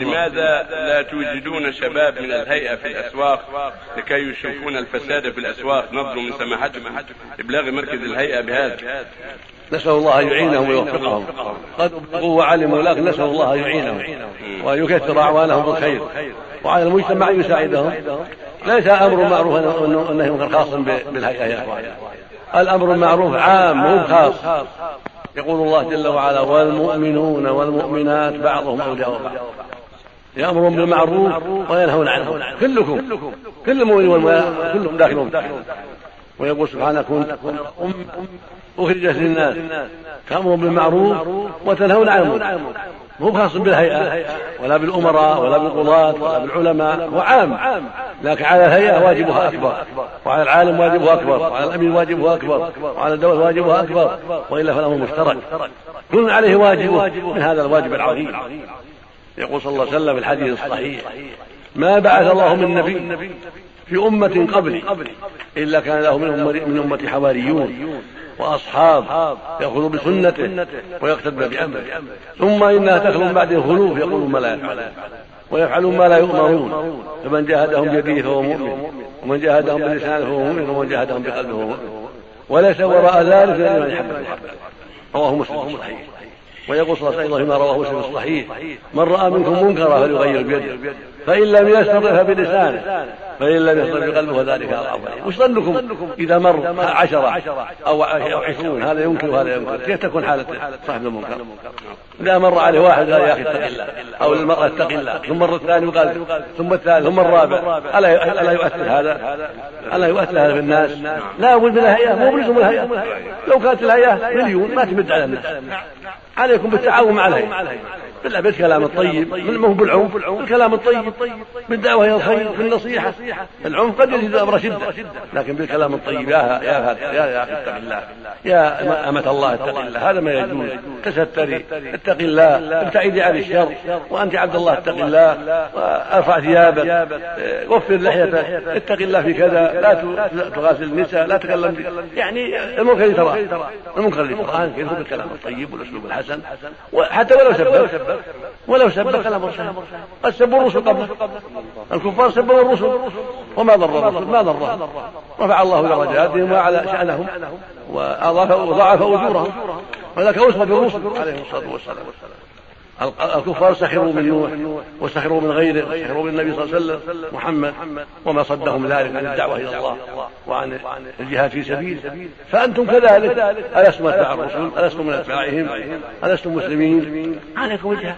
لماذا لا توجدون شباب من الهيئة في الأسواق لكي يشوفون الفساد في الأسواق؟ نرجو من سماحتكم إبلاغ مركز الهيئة بهذا. نسأل الله أن يعينهم ويوفقهم. قد أبلغوا وعلموا لكن نسأل الله أن يعينهم وأن يكثر أعوانهم بالخير. وعلى المجتمع أن يساعدهم. ليس أمر معروف أنه غير خاص بالهيئة يا إخوان. الأمر المعروف عام مو خاص. يقول الله جل وعلا والمؤمنون والمؤمنات بعضهم أولياء بعض يأمرون بالمعروف وينهون عنه. كلكم. كل المؤمنين كلكم داخلون ويقول سبحانه كنت أخرجت للناس تأمرون بالمعروف وتنهون عن المنكر مو خاص بالهيئة ولا بالأمراء ولا بالقضاة ولا بالعلماء. وعام لكن على الهيئة واجبها أكبر. وعلى العالم واجبها أكبر. وعلى الأمين واجبها أكبر. وعلى الدولة واجبها أكبر. وإلا فالأمر مشترك. كل عليه واجبه من هذا الواجب العظيم. يقول صلى الله عليه وسلم في الحديث الصحيح. ما بعث الله من نبي في أمة قبلي إلا كان له من أمة حواريون وأصحاب يأخذ بسنته ويقتدى بأمره. ثم إنها تخلو من بعد الخلوف يقولون ما لا يفعلون. ويفعلون ما لا يؤمرون. فمن جاهدهم بيده فهو مؤمن. ومن جاهدهم بلسانه فهو مؤمن. ومن جاهدهم بقلبه فهو مؤمن. وليس وراء ذلك إلا من يحب رواه مسلم صحيح ويقول صلى الله عليه وسلم فيما رواه مسلم الصحيح من رأى منكم منكرا فليغير بيده فإن لم يستطع فبلسانه فإن لم يستطع بقلبه فذلك اضعف وش ظنكم؟ إذا مر عشرة أو عشرون هذا ينكر وهذا ينكر كيف تكون حالة صاحب المنكر؟ إذا مر عليه واحد قال يا أخي اتق الله أو للمراه اتق الله. ثم مر الثاني وقال ثم الثالث ثم الرابع. ألا ألا يؤثر هذا ألا يؤثر هذا في الناس؟ لا بد من الهيئة مو بلزم الهيئة. لو كانت الهيئة مليون ما تمد على الناس. عليكم بالتعاون مع الهيئة. بالله بالكلام الطيب من هو بالعنف بالكلام الطيب بالدعوه إلى الخير بالنصيحه العنف قد يزيد الامر شدة. لكن بالكلام الطيب يا يا يا أخي اتق الله. يا امه الله اتق الله. هذا ما يجوز. تستري اتق الله. ابتعدي عن الشر. وأنت عبد الله اتق الله. ارفع ثيابك. وفر لحيتك. اتق الله في كذا. لا تغاسل النساء. لا تكلم يعني المنكر اللي تراه. المنكر اللي تراه. بالكلام الطيب والأسلوب الحسن. حتى ولو سبب ولو سب. كلام الرسول قد سبوا الرسل قبله الكفار سبوا الرسل. وما ضر الرسل. ما ضرهم رفع الله درجاتهم وأعلى شأنهم وأضاف وضاعف أجورهم. وذاك أوصى بالرسل عليهم الصلاة والسلام. الكفار سخروا من نوح وسخروا من غيره وسخروا من النبي صلى الله عليه وسلم محمد وما صدهم ذلك عن الدعوة إلى الله وعن الجهاد في سبيله فأنتم كذلك. ألستم أتباع الرسل ألستم من أتباعهم؟ ألستم مسلمين؟ عليكم الجهاد.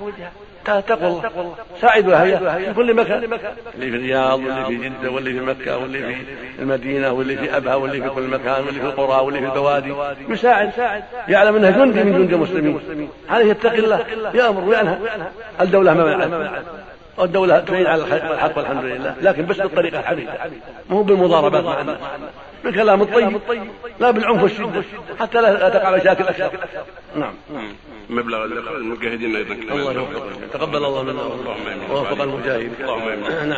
اتقوا الله. ساعدوا الهيئة في كل مكان اللي في الرياض واللي في جدة واللي في مكة واللي في المدينة واللي في أبها واللي في كل مكان واللي في القرى واللي في البوادي. يساعد. يعلم أنه جندي من جند المسلمين عليه يتقي الله. يأمر وينهى الدولة ما منعت والدولة تعين على الحق والحمد لله. لكن بس بالطريقة الحديثة. مو بالمضاربات مع الناس. بالكلام الطيب. لا بالعنف والشدة. حتى لا تقع مشاكل أكثر. نعم. مبلغ المجاهدين أيضا. الله يوفقهم تقبل الله منا. ووفق المجاهدين. اللهم آمين.